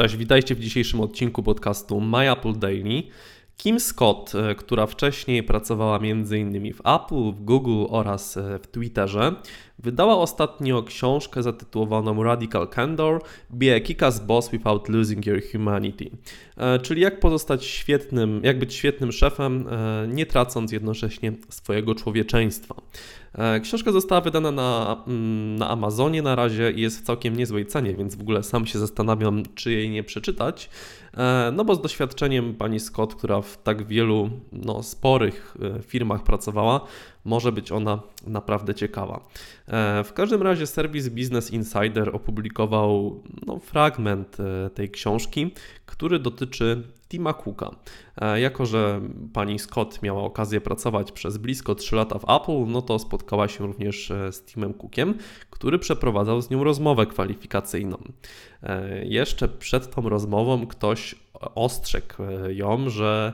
Cześć, witajcie w dzisiejszym odcinku podcastu My Apple Daily. Kim Scott, e, która wcześniej pracowała m.in. w Apple, w Google oraz e, w Twitterze, wydała ostatnio książkę zatytułowaną Radical Candor Be a Kick-Ass Boss Without Losing Your Humanity, e, czyli jak pozostać świetnym, jak być świetnym szefem, nie tracąc jednocześnie swojego człowieczeństwa. Książka została wydana na, mm, na Amazonie na razie i jest w całkiem niezłej cenie, więc w ogóle sam się zastanawiam, czy jej nie przeczytać. No bo z doświadczeniem pani Scott, która w tak wielu no, sporych firmach pracowała, może być ona naprawdę ciekawa. E, w każdym razie serwis Business Insider opublikował no, fragment e, tej książki, który dotyczy Tima Cooka. E, jako, że pani Scott miała okazję pracować przez blisko 3 lata w Apple, no to spotkała się również z Timem Cookiem, który przeprowadzał z nią rozmowę kwalifikacyjną. Jeszcze przed tą rozmową ktoś ostrzegł ją, że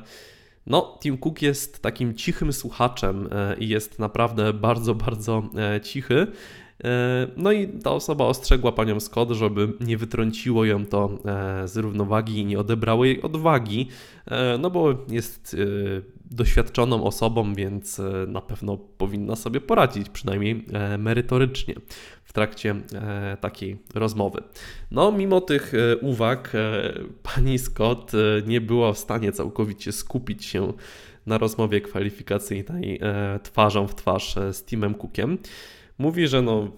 no, Tim Cook jest takim cichym słuchaczem e, i jest naprawdę bardzo, bardzo e, cichy. E, no i ta osoba ostrzegła panią Scott, żeby nie wytrąciło ją to z równowagi i nie odebrało jej odwagi, no bo jest doświadczoną osobą, więc na pewno powinna sobie poradzić, przynajmniej merytorycznie w trakcie takiej rozmowy. No, mimo tych uwag, pani Scott nie była w stanie całkowicie skupić się na rozmowie kwalifikacyjnej twarzą w twarz z Timem Cookiem. Mówi, że no,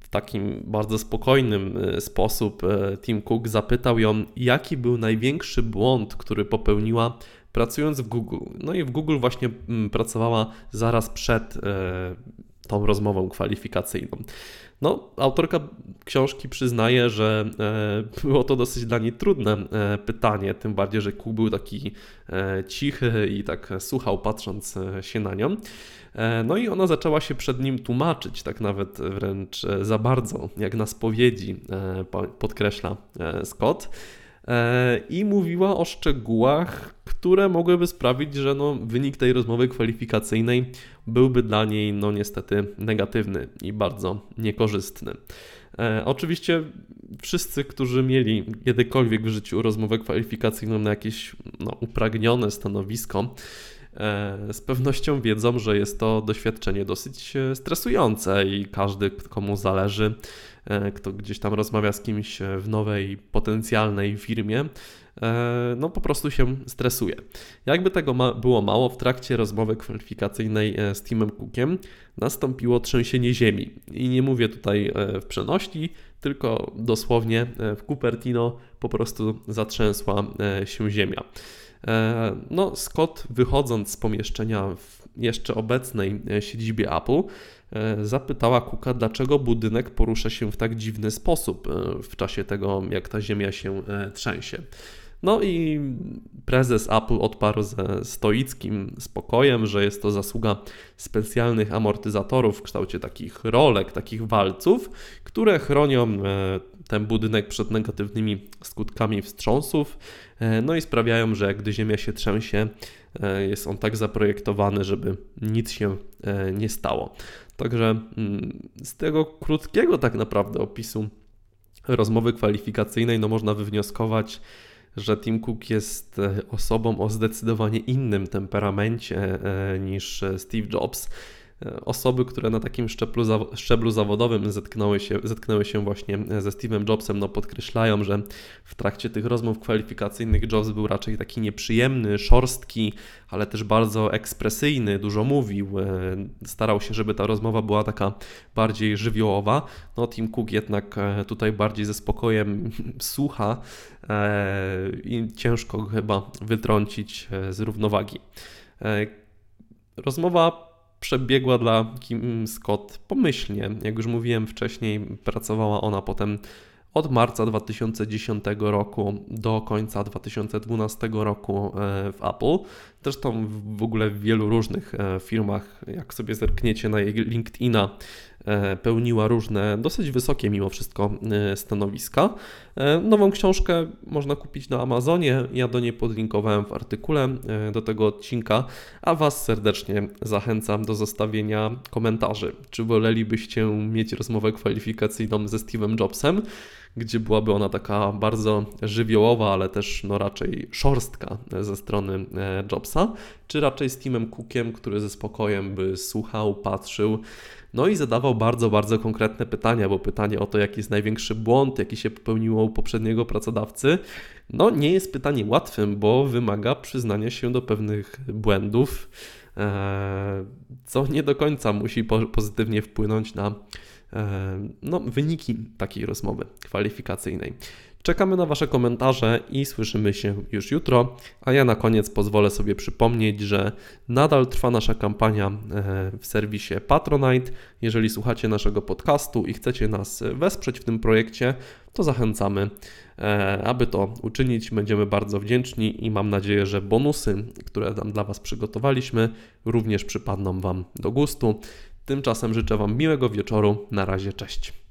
w takim bardzo spokojnym sposób Tim Cook zapytał ją, jaki był największy błąd, który popełniła pracując w Google. No i w Google właśnie mm, pracowała zaraz przed tą rozmową kwalifikacyjną. No, autorka książki przyznaje, że e, było to dosyć dla niej trudne e, pytanie, tym bardziej, że Kuk był taki e, cichy i tak słuchał, patrząc się na nią. No i ona zaczęła się przed nim tłumaczyć, tak nawet wręcz za bardzo, jak na spowiedzi podkreśla Scott. I mówiła o szczegółach, które mogłyby sprawić, że no, wynik tej rozmowy kwalifikacyjnej byłby dla niej no niestety negatywny i bardzo niekorzystny. E, oczywiście wszyscy, którzy mieli kiedykolwiek w życiu rozmowę kwalifikacyjną na jakieś no, upragnione stanowisko, e, z pewnością wiedzą, że jest to doświadczenie dosyć e, stresujące i każdy, komu zależy, e, kto gdzieś tam rozmawia z kimś w nowej potencjalnej firmie, E, no po prostu się stresuje. Jakby tego ma było mało, w trakcie rozmowy kwalifikacyjnej e, z Timem Cookiem nastąpiło trzęsienie ziemi. I nie mówię tutaj e, w przenośni, tylko dosłownie w Cupertino po prostu zatrzęsła się ziemia. No, Scott wychodząc z pomieszczenia w jeszcze obecnej siedzibie Apple, zapytała Cooka, dlaczego budynek porusza się w tak dziwny sposób w czasie tego, jak ta ziemia się trzęsie. No i prezes Apple odparł ze stoickim spokojem, że jest to zasługa specjalnych amortyzatorów w kształcie takich rolek, takich walców, które chronią e, ten budynek przed negatywnymi skutkami wstrząsów, e, no i sprawiają, że gdy ziemia się trzęsie, e, jest on tak zaprojektowany, żeby nic się nie stało. Także mm, z tego krótkiego tak naprawdę opisu rozmowy kwalifikacyjnej, no można wywnioskować, że Tim Cook jest e, osobą o zdecydowanie innym temperamencie e, niż Steve Jobs. E, osoby, które na takim szczeblu, szczeblu zawodowym zetknęły się, zetknęły się właśnie ze Steve'em Jobsem, no podkreślają, że w trakcie tych rozmów kwalifikacyjnych Jobs był raczej taki nieprzyjemny, szorstki, ale też bardzo ekspresyjny, dużo mówił, e, starał się, żeby ta rozmowa była taka bardziej żywiołowa. No Tim Cook jednak e, tutaj bardziej ze spokojem słucha i ciężko chyba wytrącić z równowagi. Rozmowa przebiegła dla Kim Scott pomyślnie. Jak już mówiłem wcześniej, pracowała ona potem od marca 2010 roku do końca 2012 roku e, w Apple. Zresztą w ogóle w wielu różnych e, firmach, jak sobie zerkniecie na jej LinkedIna, pełniła różne, dosyć wysokie mimo wszystko stanowiska. Nową książkę można kupić na Amazonie. Ja do niej podlinkowałem w artykule do tego odcinka, a Was serdecznie zachęcam do zostawienia komentarzy. Czy wolelibyście mieć rozmowę kwalifikacyjną ze Steve'em Jobsem? gdzie byłaby ona taka bardzo żywiołowa, ale też no raczej szorstka ze strony e, Jobsa, czy raczej z Timem Cookiem, który ze spokojem by słuchał, patrzył, no i zadawał bardzo, bardzo konkretne pytania, bo pytanie o to, jaki jest największy błąd, jaki się popełniło u poprzedniego pracodawcy, no nie jest pytaniem łatwym, bo wymaga przyznania się do pewnych błędów, e, co nie do końca musi pozytywnie wpłynąć na e, no, wyniki takiej rozmowy kwalifikacyjnej. Czekamy na Wasze komentarze i słyszymy się już jutro. A ja na koniec pozwolę sobie przypomnieć, że nadal trwa nasza kampania e, w serwisie Patronite. Jeżeli słuchacie naszego podcastu i chcecie nas wesprzeć w tym projekcie, to zachęcamy, e, aby to uczynić. Będziemy bardzo wdzięczni i mam nadzieję, że bonusy, które tam dla Was przygotowaliśmy, również przypadną Wam do gustu. Tymczasem życzę Wam miłego wieczoru. Na razie, cześć.